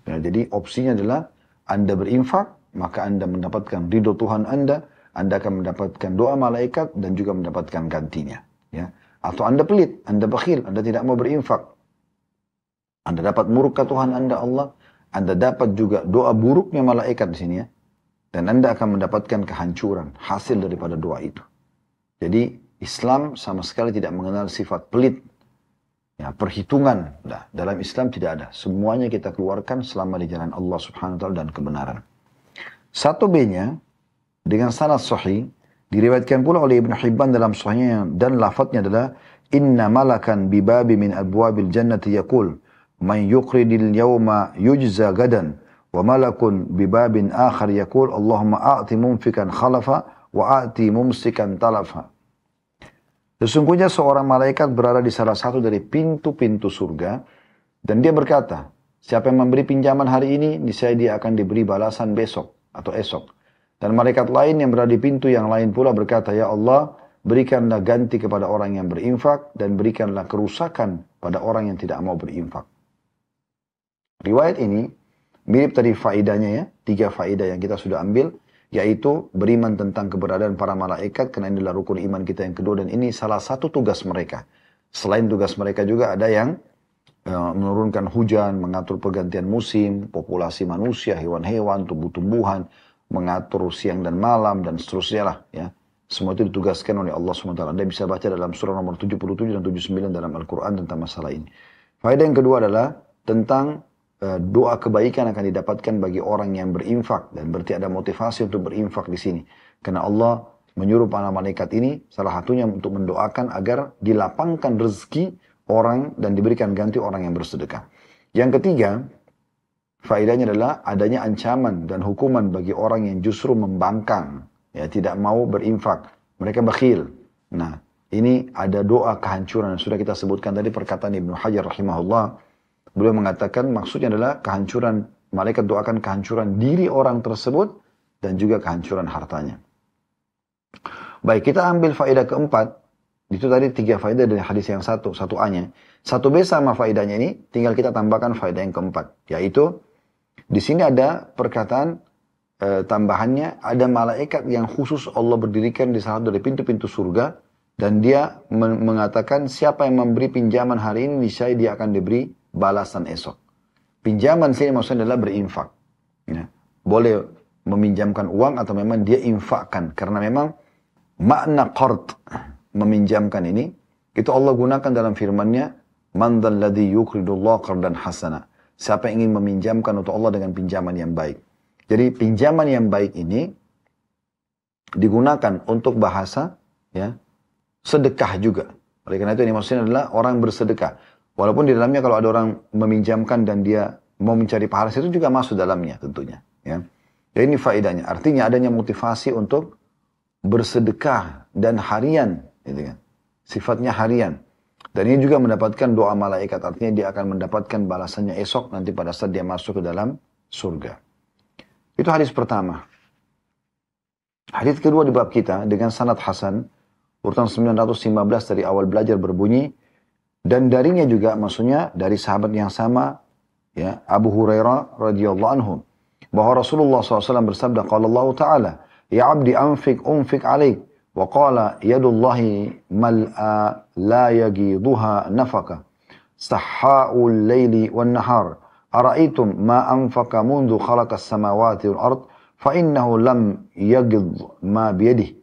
Nah, jadi opsinya adalah anda berinfak, maka Anda mendapatkan ridho Tuhan Anda, Anda akan mendapatkan doa malaikat dan juga mendapatkan gantinya. Ya. Atau Anda pelit, Anda bakhil, Anda tidak mau berinfak. Anda dapat murka Tuhan Anda Allah, Anda dapat juga doa buruknya malaikat di sini ya. Dan Anda akan mendapatkan kehancuran hasil daripada doa itu. Jadi Islam sama sekali tidak mengenal sifat pelit, Ya, perhitungan. Nah, dalam Islam tidak ada. Semuanya kita keluarkan selama di jalan Allah subhanahu wa ta'ala dan kebenaran. Satu B-nya, dengan sanad sahih, diriwayatkan pula oleh Ibn Hibban dalam sahihnya dan lafadznya adalah Inna malakan bibabi min abwabil jannati yakul man yuqridil yawma yujza gadan wa malakun bibabin akhar yakul Allahumma a'ti mumfikan khalafa wa a'ti mumsikan talafa Sesungguhnya seorang malaikat berada di salah satu dari pintu-pintu surga dan dia berkata, siapa yang memberi pinjaman hari ini, niscaya dia akan diberi balasan besok atau esok. Dan malaikat lain yang berada di pintu yang lain pula berkata, Ya Allah, berikanlah ganti kepada orang yang berinfak dan berikanlah kerusakan pada orang yang tidak mau berinfak. Riwayat ini mirip tadi faidahnya ya, tiga faidah yang kita sudah ambil. Yaitu beriman tentang keberadaan para malaikat karena inilah rukun iman kita yang kedua dan ini salah satu tugas mereka. Selain tugas mereka juga ada yang uh, menurunkan hujan, mengatur pergantian musim, populasi manusia, hewan-hewan, tumbuh-tumbuhan, mengatur siang dan malam dan seterusnya lah ya. Semua itu ditugaskan oleh Allah SWT. Anda bisa baca dalam surah nomor 77 dan 79 dalam Al-Quran tentang masalah ini. Faedah yang kedua adalah tentang doa kebaikan akan didapatkan bagi orang yang berinfak. Dan berarti ada motivasi untuk berinfak di sini. Karena Allah menyuruh para malaikat ini salah satunya untuk mendoakan agar dilapangkan rezeki orang dan diberikan ganti orang yang bersedekah. Yang ketiga, faedahnya adalah adanya ancaman dan hukuman bagi orang yang justru membangkang ya tidak mau berinfak. Mereka bakhil. Nah, ini ada doa kehancuran. Sudah kita sebutkan tadi perkataan Ibnu Hajar rahimahullah. Beliau mengatakan maksudnya adalah kehancuran, malaikat doakan kehancuran diri orang tersebut dan juga kehancuran hartanya. Baik, kita ambil faedah keempat. Itu tadi tiga faedah dari hadis yang satu, satu A-nya. Satu B sama faedahnya ini, tinggal kita tambahkan faedah yang keempat. Yaitu, di sini ada perkataan e, tambahannya ada malaikat yang khusus Allah berdirikan di salah dari pintu-pintu surga dan dia mengatakan siapa yang memberi pinjaman hari ini niscaya dia akan diberi balasan esok. Pinjaman sini maksudnya adalah berinfak. Ya. Boleh meminjamkan uang atau memang dia infakkan karena memang makna qard meminjamkan ini itu Allah gunakan dalam firman-Nya man dzalladzi yuqridullah qardan hasana. Siapa yang ingin meminjamkan untuk Allah dengan pinjaman yang baik. Jadi pinjaman yang baik ini digunakan untuk bahasa ya sedekah juga. Oleh karena itu ini maksudnya adalah orang bersedekah. Walaupun di dalamnya kalau ada orang meminjamkan dan dia mau mencari pahala itu juga masuk dalamnya tentunya. Ya. Jadi ini faedahnya. Artinya adanya motivasi untuk bersedekah dan harian. Gitu kan. Sifatnya harian. Dan ini juga mendapatkan doa malaikat. Artinya dia akan mendapatkan balasannya esok nanti pada saat dia masuk ke dalam surga. Itu hadis pertama. Hadis kedua di bab kita dengan sanad Hasan, urutan 915 dari awal belajar berbunyi, dan darinya juga maksudnya dari sahabat yang sama ya Abu Hurairah radhiyallahu anhu bahwa Rasulullah SAW bersabda qala Allah taala ya abdi anfik unfik alaik wa qala yadullahi mal'a la yagiduha nafaka sahaul laili wan nahar araitum ma anfaqa mundu khalaqa samawati wal ard fa innahu lam yagid ma biyadihi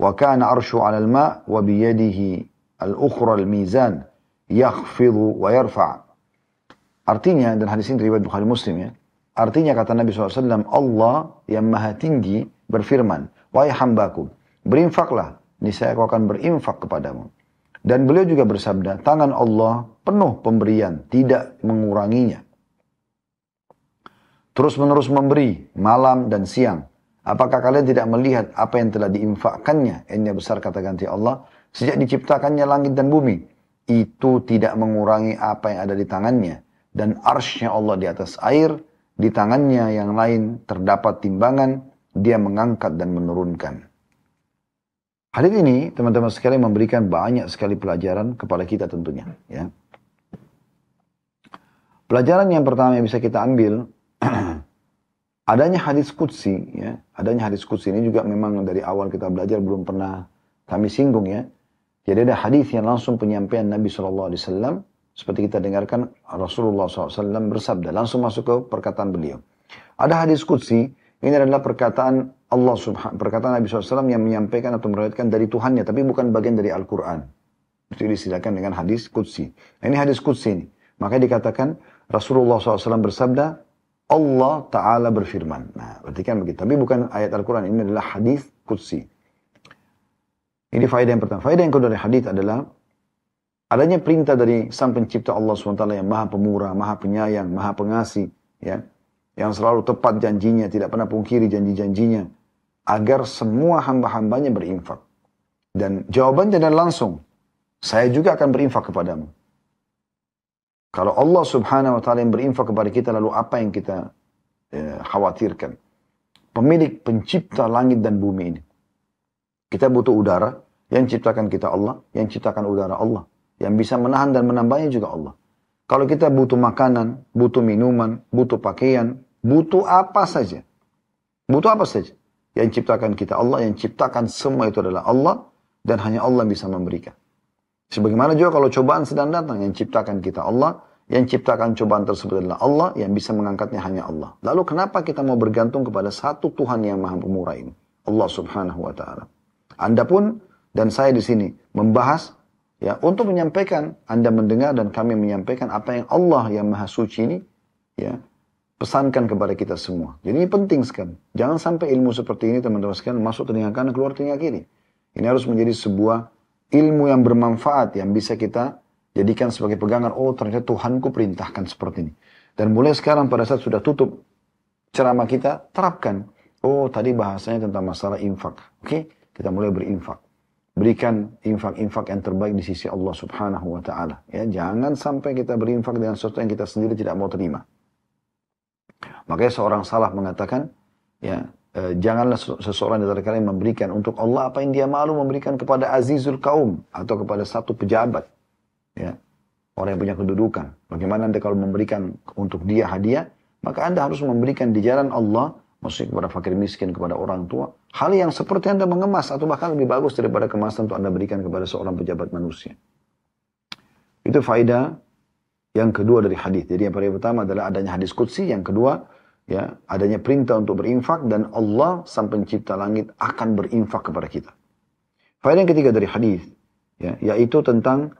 wa kana arshu 'ala al-ma' wa biyadihi al-ukhra al-mizan yakhfidhu wa yarfa'. Artinya, dan hadis ini riwayat Bukhari Muslim ya. Artinya kata Nabi SAW, Allah yang maha tinggi berfirman, Wahai hambaku, berinfaklah, niscaya aku akan berinfak kepadamu. Dan beliau juga bersabda, tangan Allah penuh pemberian, tidak menguranginya. Terus-menerus memberi, malam dan siang. Apakah kalian tidak melihat apa yang telah diinfakkannya? Ini besar kata ganti Allah. Sejak diciptakannya langit dan bumi itu tidak mengurangi apa yang ada di tangannya. Dan arsnya Allah di atas air. Di tangannya yang lain terdapat timbangan. Dia mengangkat dan menurunkan. Hadis ini teman-teman sekalian memberikan banyak sekali pelajaran kepada kita tentunya. Ya. Pelajaran yang pertama yang bisa kita ambil adanya hadis kutsi, ya, adanya hadis kutsi ini juga memang dari awal kita belajar belum pernah kami singgung ya. Jadi ada hadis yang langsung penyampaian Nabi Wasallam seperti kita dengarkan Rasulullah SAW bersabda langsung masuk ke perkataan beliau. Ada hadis kutsi ini adalah perkataan Allah Subhanahu perkataan Nabi SAW yang menyampaikan atau meriwayatkan dari Tuhannya tapi bukan bagian dari Al-Quran. Itu disilakan dengan hadis kutsi. Nah, ini hadis kutsi ini. Maka dikatakan Rasulullah SAW bersabda, Allah Ta'ala berfirman. Nah, berarti kan begitu. Tapi bukan ayat Al-Quran. Ini adalah hadis kudsi. Ini faedah yang pertama. Faedah yang kedua dari hadis adalah adanya perintah dari sang pencipta Allah SWT yang maha pemurah, maha penyayang, maha pengasih. ya Yang selalu tepat janjinya, tidak pernah pungkiri janji-janjinya. Agar semua hamba-hambanya berinfak. Dan jawabannya dan langsung. Saya juga akan berinfak kepadamu. Kalau Allah subhanahu wa ta'ala yang berinfak kepada kita, lalu apa yang kita eh, khawatirkan? Pemilik pencipta langit dan bumi ini. Kita butuh udara, yang ciptakan kita Allah, yang ciptakan udara Allah. Yang bisa menahan dan menambahnya juga Allah. Kalau kita butuh makanan, butuh minuman, butuh pakaian, butuh apa saja. Butuh apa saja. Yang ciptakan kita Allah, yang ciptakan semua itu adalah Allah dan hanya Allah yang bisa memberikan. Sebagaimana juga kalau cobaan sedang datang, yang ciptakan kita Allah, yang ciptakan cobaan tersebut adalah Allah, yang bisa mengangkatnya hanya Allah. Lalu kenapa kita mau bergantung kepada satu Tuhan yang maha pemurah ini? Allah subhanahu wa ta'ala. Anda pun dan saya di sini membahas ya untuk menyampaikan Anda mendengar dan kami menyampaikan apa yang Allah yang maha suci ini ya pesankan kepada kita semua. Jadi ini penting sekali. Jangan sampai ilmu seperti ini teman-teman sekalian masuk telinga kanan keluar telinga kiri. Ini harus menjadi sebuah ilmu yang bermanfaat yang bisa kita jadikan sebagai pegangan. Oh ternyata Tuhanku perintahkan seperti ini. Dan mulai sekarang pada saat sudah tutup ceramah kita, terapkan. Oh tadi bahasanya tentang masalah infak. Oke, kita mulai berinfak. Berikan infak-infak yang terbaik di sisi Allah subhanahu wa ta'ala. Ya, jangan sampai kita berinfak dengan sesuatu yang kita sendiri tidak mau terima. Makanya seorang salah mengatakan, ya e, janganlah seseorang dari kalian memberikan untuk Allah apa yang dia malu memberikan kepada azizul kaum atau kepada satu pejabat. Ya, orang yang punya kedudukan. Bagaimana anda kalau memberikan untuk dia hadiah, maka anda harus memberikan di jalan Allah, maksudnya kepada fakir miskin, kepada orang tua, hal yang seperti anda mengemas atau bahkan lebih bagus daripada kemasan untuk anda berikan kepada seorang pejabat manusia. Itu faedah yang kedua dari hadis. Jadi yang paling pertama adalah adanya hadis kudsi, yang kedua ya adanya perintah untuk berinfak dan Allah sang pencipta langit akan berinfak kepada kita. Faedah yang ketiga dari hadis ya yaitu tentang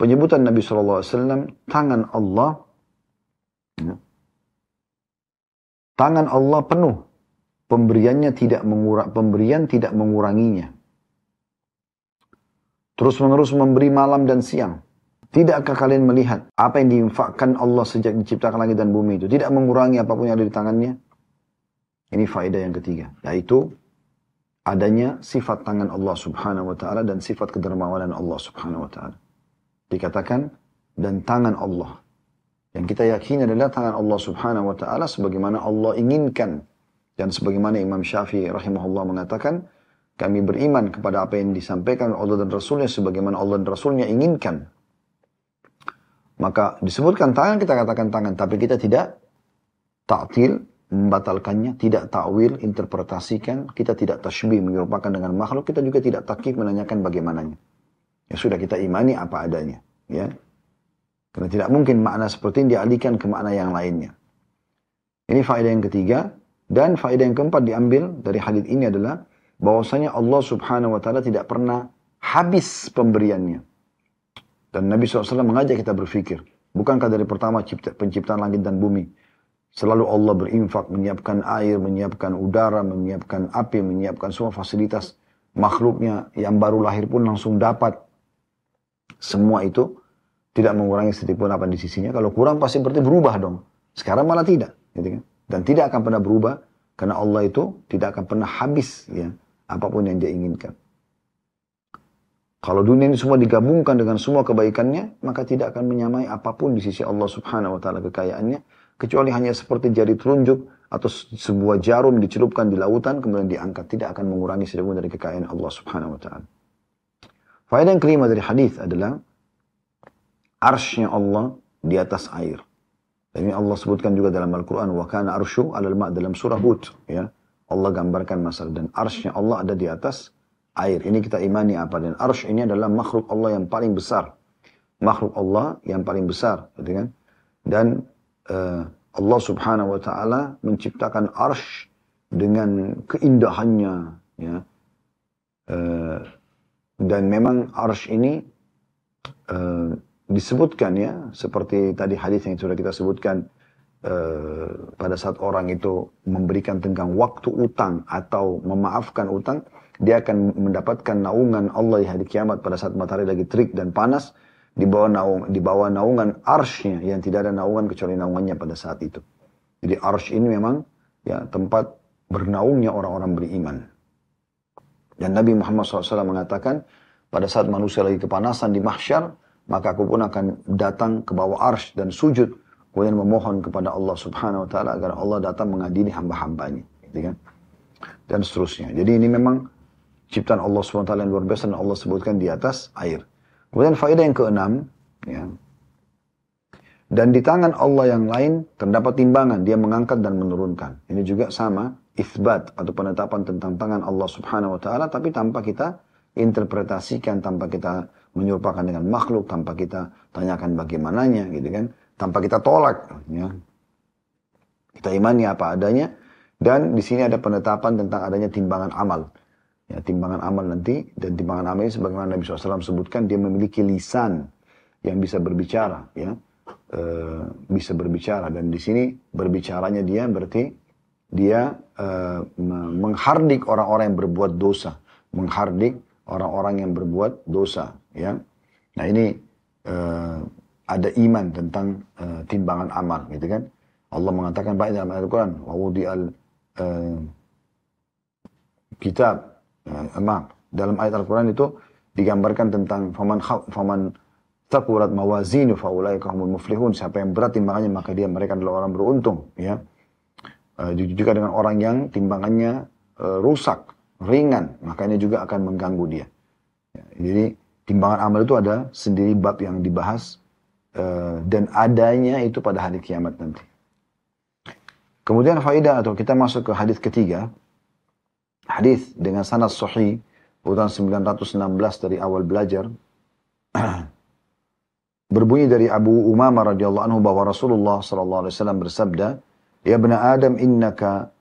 penyebutan Nabi SAW tangan Allah ya, tangan Allah penuh pemberiannya tidak mengurang pemberian tidak menguranginya terus menerus memberi malam dan siang Tidakkah kalian melihat apa yang diinfakkan Allah sejak diciptakan langit dan bumi itu tidak mengurangi apa pun yang ada di tangannya? Ini faedah yang ketiga, yaitu adanya sifat tangan Allah Subhanahu wa taala dan sifat kedermawanan Allah Subhanahu wa taala. Dikatakan dan tangan Allah. Yang kita yakini adalah tangan Allah Subhanahu wa taala sebagaimana Allah inginkan dan sebagaimana Imam Syafi'i rahimahullah mengatakan kami beriman kepada apa yang disampaikan Allah dan Rasulnya sebagaimana Allah dan Rasulnya inginkan maka disebutkan tangan, kita katakan tangan. Tapi kita tidak taktil, membatalkannya, tidak takwil, interpretasikan, kita tidak tashbih, menyerupakan dengan makhluk, kita juga tidak takif menanyakan bagaimananya. Ya sudah kita imani apa adanya. Ya. Karena tidak mungkin makna seperti ini dialihkan ke makna yang lainnya. Ini faedah yang ketiga. Dan faedah yang keempat diambil dari hadis ini adalah bahwasanya Allah subhanahu wa ta'ala tidak pernah habis pemberiannya. Dan Nabi SAW mengajak kita berpikir. Bukankah dari pertama cipta, penciptaan langit dan bumi. Selalu Allah berinfak, menyiapkan air, menyiapkan udara, menyiapkan api, menyiapkan semua fasilitas makhluknya yang baru lahir pun langsung dapat. Semua itu tidak mengurangi sedikit pun apa di sisinya. Kalau kurang pasti berarti berubah dong. Sekarang malah tidak. Gitu kan? Dan tidak akan pernah berubah karena Allah itu tidak akan pernah habis ya apa pun yang dia inginkan. Kalau dunia ini semua digabungkan dengan semua kebaikannya, maka tidak akan menyamai apa pun di sisi Allah subhanahu wa ta'ala kekayaannya, kecuali hanya seperti jari telunjuk atau sebuah jarum dicelupkan di lautan, kemudian diangkat. Tidak akan mengurangi sedikit dari kekayaan Allah subhanahu wa ta'ala. Faedah yang kelima dari hadis adalah, arsnya Allah di atas air. Dan ini Allah sebutkan juga dalam Al-Quran, wa kana arsyu alal ma' dalam surah Hud. Ya. Allah gambarkan masalah dan arsnya Allah ada di atas air. Ini kita imani apa? Dan arsh ini adalah makhluk Allah yang paling besar. Makhluk Allah yang paling besar. Gitu kan? Dan uh, Allah subhanahu wa ta'ala menciptakan arsh dengan keindahannya. Ya. Uh, dan memang arsh ini uh, disebutkan ya. Seperti tadi hadis yang sudah kita sebutkan. Uh, pada saat orang itu memberikan tenggang waktu utang atau memaafkan utang, dia akan mendapatkan naungan Allah di hari kiamat pada saat matahari lagi terik dan panas di bawah naung di bawah naungan arsnya yang tidak ada naungan kecuali naungannya pada saat itu. Jadi arsh ini memang ya tempat bernaungnya orang-orang beriman. Dan Nabi Muhammad SAW mengatakan pada saat manusia lagi kepanasan di mahsyar maka aku pun akan datang ke bawah arsh dan sujud kemudian memohon kepada Allah Subhanahu wa taala agar Allah datang mengadili hamba-hambanya, gitu kan? Dan seterusnya. Jadi ini memang ciptaan Allah SWT yang luar biasa dan Allah sebutkan di atas air. Kemudian faedah yang keenam, ya, Dan di tangan Allah yang lain terdapat timbangan, dia mengangkat dan menurunkan. Ini juga sama, isbat atau penetapan tentang tangan Allah subhanahu wa ta'ala, tapi tanpa kita interpretasikan, tanpa kita menyerupakan dengan makhluk, tanpa kita tanyakan bagaimananya, gitu kan. Tanpa kita tolak, ya. Kita imani apa adanya, dan di sini ada penetapan tentang adanya timbangan amal. Ya, timbangan amal nanti, dan timbangan amal ini sebagaimana Nabi SAW sebutkan, dia memiliki lisan yang bisa berbicara, ya uh, bisa berbicara dan di sini berbicaranya dia berarti dia uh, menghardik orang-orang yang berbuat dosa, menghardik orang-orang yang berbuat dosa, ya. Nah ini uh, ada iman tentang uh, timbangan amal, gitu kan? Allah mengatakan baik dalam Al-Quran, wawudi al uh, kitab, uh, dalam ayat Al-Quran itu digambarkan tentang faman faman taqulat mawazinu faulaika humul muflihun. Siapa yang berat timbangannya maka dia mereka adalah orang beruntung, ya. Uh, juga dengan orang yang timbangannya uh, rusak, ringan, maka ini juga akan mengganggu dia. Ya, jadi timbangan amal itu ada sendiri bab yang dibahas uh, dan adanya itu pada hari kiamat nanti. Kemudian faidah atau kita masuk ke hadis ketiga. Hadis dengan sanad sahih urutan 916 dari awal belajar. Berbunyi dari Abu Umamah radhiyallahu anhu bahwa Rasulullah sallallahu alaihi wasallam bersabda, "Ya bani Adam innaka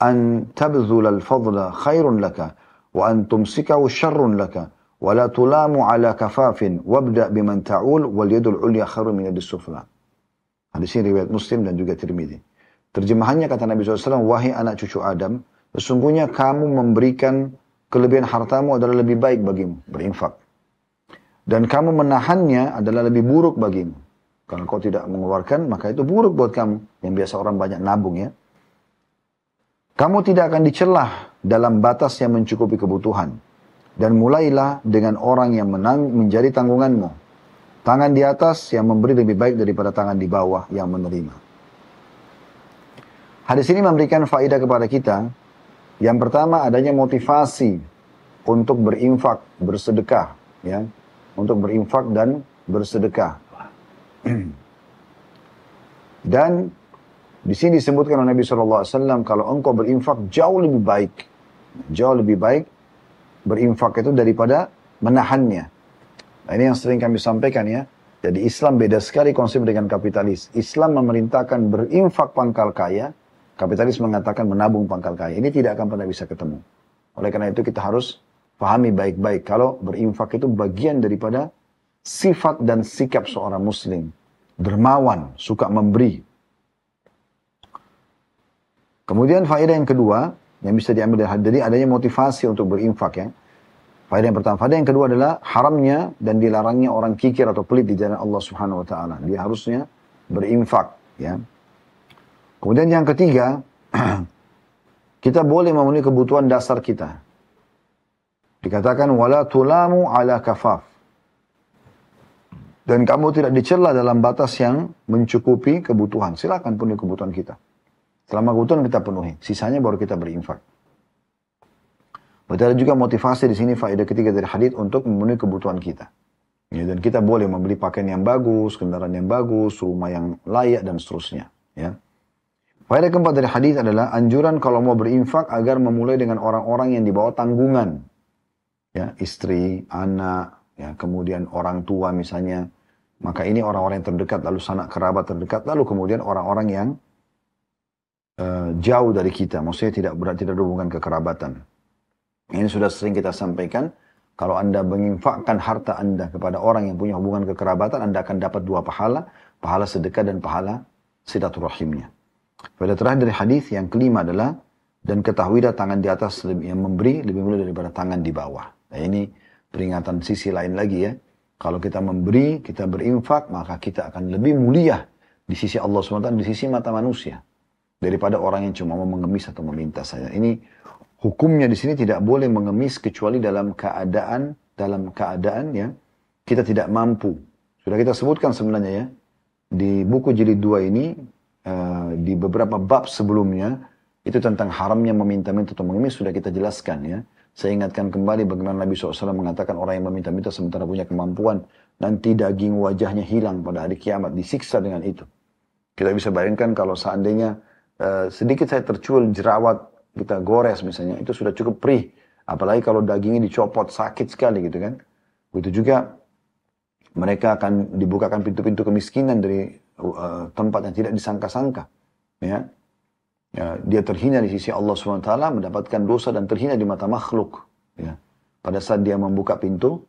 an tabdhul al-fadla khairun laka wa an tumsikahu syarrun laka wa la tulamu ala kafafin wabda biman ta'ul wal yadul ulya khairun min yadis sufla." Hadis ini riwayat Muslim dan juga Tirmidzi. Terjemahannya kata Nabi SAW, wahai anak cucu Adam, sesungguhnya kamu memberikan kelebihan hartamu adalah lebih baik bagimu, berinfak dan kamu menahannya adalah lebih buruk bagimu. Kalau kau tidak mengeluarkan, maka itu buruk buat kamu. Yang biasa orang banyak nabung ya. Kamu tidak akan dicelah dalam batas yang mencukupi kebutuhan. Dan mulailah dengan orang yang menang menjadi tanggunganmu. Tangan di atas yang memberi lebih baik daripada tangan di bawah yang menerima. Hadis ini memberikan faedah kepada kita. Yang pertama adanya motivasi untuk berinfak, bersedekah. Ya untuk berinfak dan bersedekah. dan di sini disebutkan oleh Nabi SAW kalau engkau berinfak jauh lebih baik, jauh lebih baik berinfak itu daripada menahannya. Nah, ini yang sering kami sampaikan ya. Jadi Islam beda sekali konsep dengan kapitalis. Islam memerintahkan berinfak pangkal kaya, kapitalis mengatakan menabung pangkal kaya. Ini tidak akan pernah bisa ketemu. Oleh karena itu kita harus Pahami baik-baik kalau berinfak itu bagian daripada sifat dan sikap seorang muslim. Dermawan, suka memberi. Kemudian faedah yang kedua yang bisa diambil dari hadis jadi adanya motivasi untuk berinfak ya. Faedah yang pertama, faedah yang kedua adalah haramnya dan dilarangnya orang kikir atau pelit di jalan Allah Subhanahu wa taala. Dia harusnya berinfak ya. Kemudian yang ketiga, kita boleh memenuhi kebutuhan dasar kita. Dikatakan wala tulamu ala kafaf. Dan kamu tidak dicela dalam batas yang mencukupi kebutuhan. Silakan penuhi kebutuhan kita. Selama kebutuhan kita penuhi, sisanya baru kita berinfak. Berarti ada juga motivasi di sini faedah ketiga dari hadith untuk memenuhi kebutuhan kita. Ya, dan kita boleh membeli pakaian yang bagus, kendaraan yang bagus, rumah yang layak dan seterusnya. Ya. Faedah keempat dari hadis adalah anjuran kalau mau berinfak agar memulai dengan orang-orang yang dibawa tanggungan ya istri, anak, ya kemudian orang tua misalnya. Maka ini orang-orang yang terdekat, lalu sanak kerabat terdekat, lalu kemudian orang-orang yang uh, jauh dari kita, maksudnya tidak berat tidak berhubungan kekerabatan. Ini sudah sering kita sampaikan, kalau Anda menginfakkan harta Anda kepada orang yang punya hubungan kekerabatan, Anda akan dapat dua pahala, pahala sedekah dan pahala silaturahimnya. Pada terakhir dari hadis yang kelima adalah dan ketahuilah tangan di atas yang memberi lebih mulia daripada tangan di bawah. Nah ini peringatan sisi lain lagi ya. Kalau kita memberi, kita berinfak, maka kita akan lebih mulia di sisi Allah SWT, di sisi mata manusia. Daripada orang yang cuma mau mengemis atau meminta saja. Ini hukumnya di sini tidak boleh mengemis kecuali dalam keadaan, dalam keadaan ya, kita tidak mampu. Sudah kita sebutkan sebenarnya ya, di buku jilid dua ini, uh, di beberapa bab sebelumnya, itu tentang haramnya meminta-minta atau mengemis sudah kita jelaskan ya. Saya ingatkan kembali bagaimana Nabi SAW mengatakan orang yang meminta-minta sementara punya kemampuan, nanti daging wajahnya hilang pada hari kiamat, disiksa dengan itu. Kita bisa bayangkan kalau seandainya uh, sedikit saya tercuil jerawat, kita gores misalnya, itu sudah cukup perih. Apalagi kalau dagingnya dicopot, sakit sekali gitu kan. Begitu juga mereka akan dibukakan pintu-pintu kemiskinan dari uh, tempat yang tidak disangka-sangka. Ya, ya, dia terhina di sisi Allah SWT, mendapatkan dosa dan terhina di mata makhluk. Ya. Pada saat dia membuka pintu,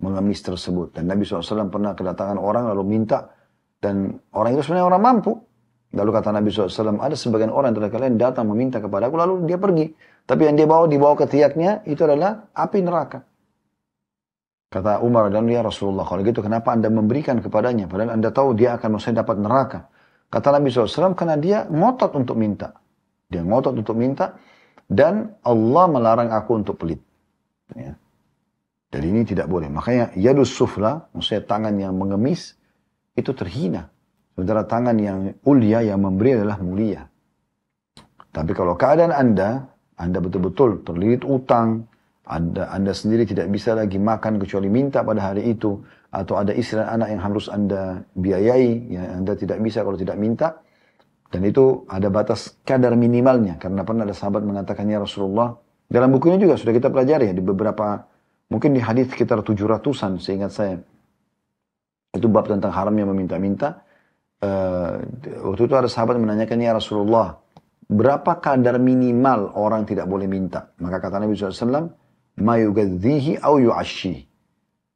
mengemis tersebut. Dan Nabi SAW pernah kedatangan orang lalu minta, dan orang itu sebenarnya orang mampu. Lalu kata Nabi SAW, ada sebagian orang dari kalian datang meminta kepada aku, lalu dia pergi. Tapi yang dia bawa, dibawa ke tiaknya, itu adalah api neraka. Kata Umar dan ya Rasulullah, kalau gitu kenapa anda memberikan kepadanya? Padahal anda tahu dia akan saya dapat neraka. Kata Nabi SAW, karena dia ngotot untuk minta. Dia ngotot untuk minta, dan Allah melarang aku untuk pelit. Ya. Jadi ini tidak boleh. Makanya yadus sufla, maksudnya tangan yang mengemis, itu terhina. Sementara tangan yang ulia yang memberi adalah mulia. Tapi kalau keadaan Anda, Anda betul-betul terlilit utang, anda, anda sendiri tidak bisa lagi makan kecuali minta pada hari itu, atau ada istri dan anak yang harus Anda biayai, ya Anda tidak bisa kalau tidak minta, dan itu ada batas kadar minimalnya, karena pernah ada sahabat mengatakannya Rasulullah, dalam bukunya juga sudah kita pelajari ya, di beberapa, mungkin di hadis sekitar 700-an seingat saya, itu bab tentang haramnya meminta-minta. Uh, waktu itu ada sahabat menanyakan ya Rasulullah, berapa kadar minimal orang tidak boleh minta? Maka kata Nabi SAW, mayugadzihi au yu'ashi.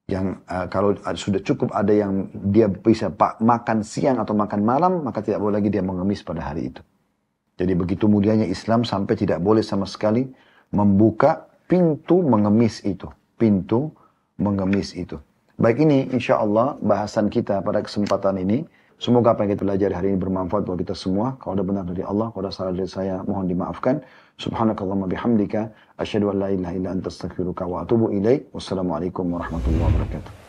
Yang uh, kalau sudah cukup ada yang dia bisa pak, makan siang atau makan malam, maka tidak boleh lagi dia mengemis pada hari itu. Jadi begitu mulianya Islam sampai tidak boleh sama sekali membuka pintu mengemis itu. Pintu mengemis itu. Baik ini insya Allah bahasan kita pada kesempatan ini. Semoga apa yang kita pelajari hari ini bermanfaat buat kita semua. Kalau ada benar dari Allah, kalau ada salah dari saya, mohon dimaafkan. Subhanakallahumma bihamdika. Asyadu an la ilaha illa anta astaghfiruka wa atubu ilaih. Wassalamualaikum warahmatullahi wabarakatuh.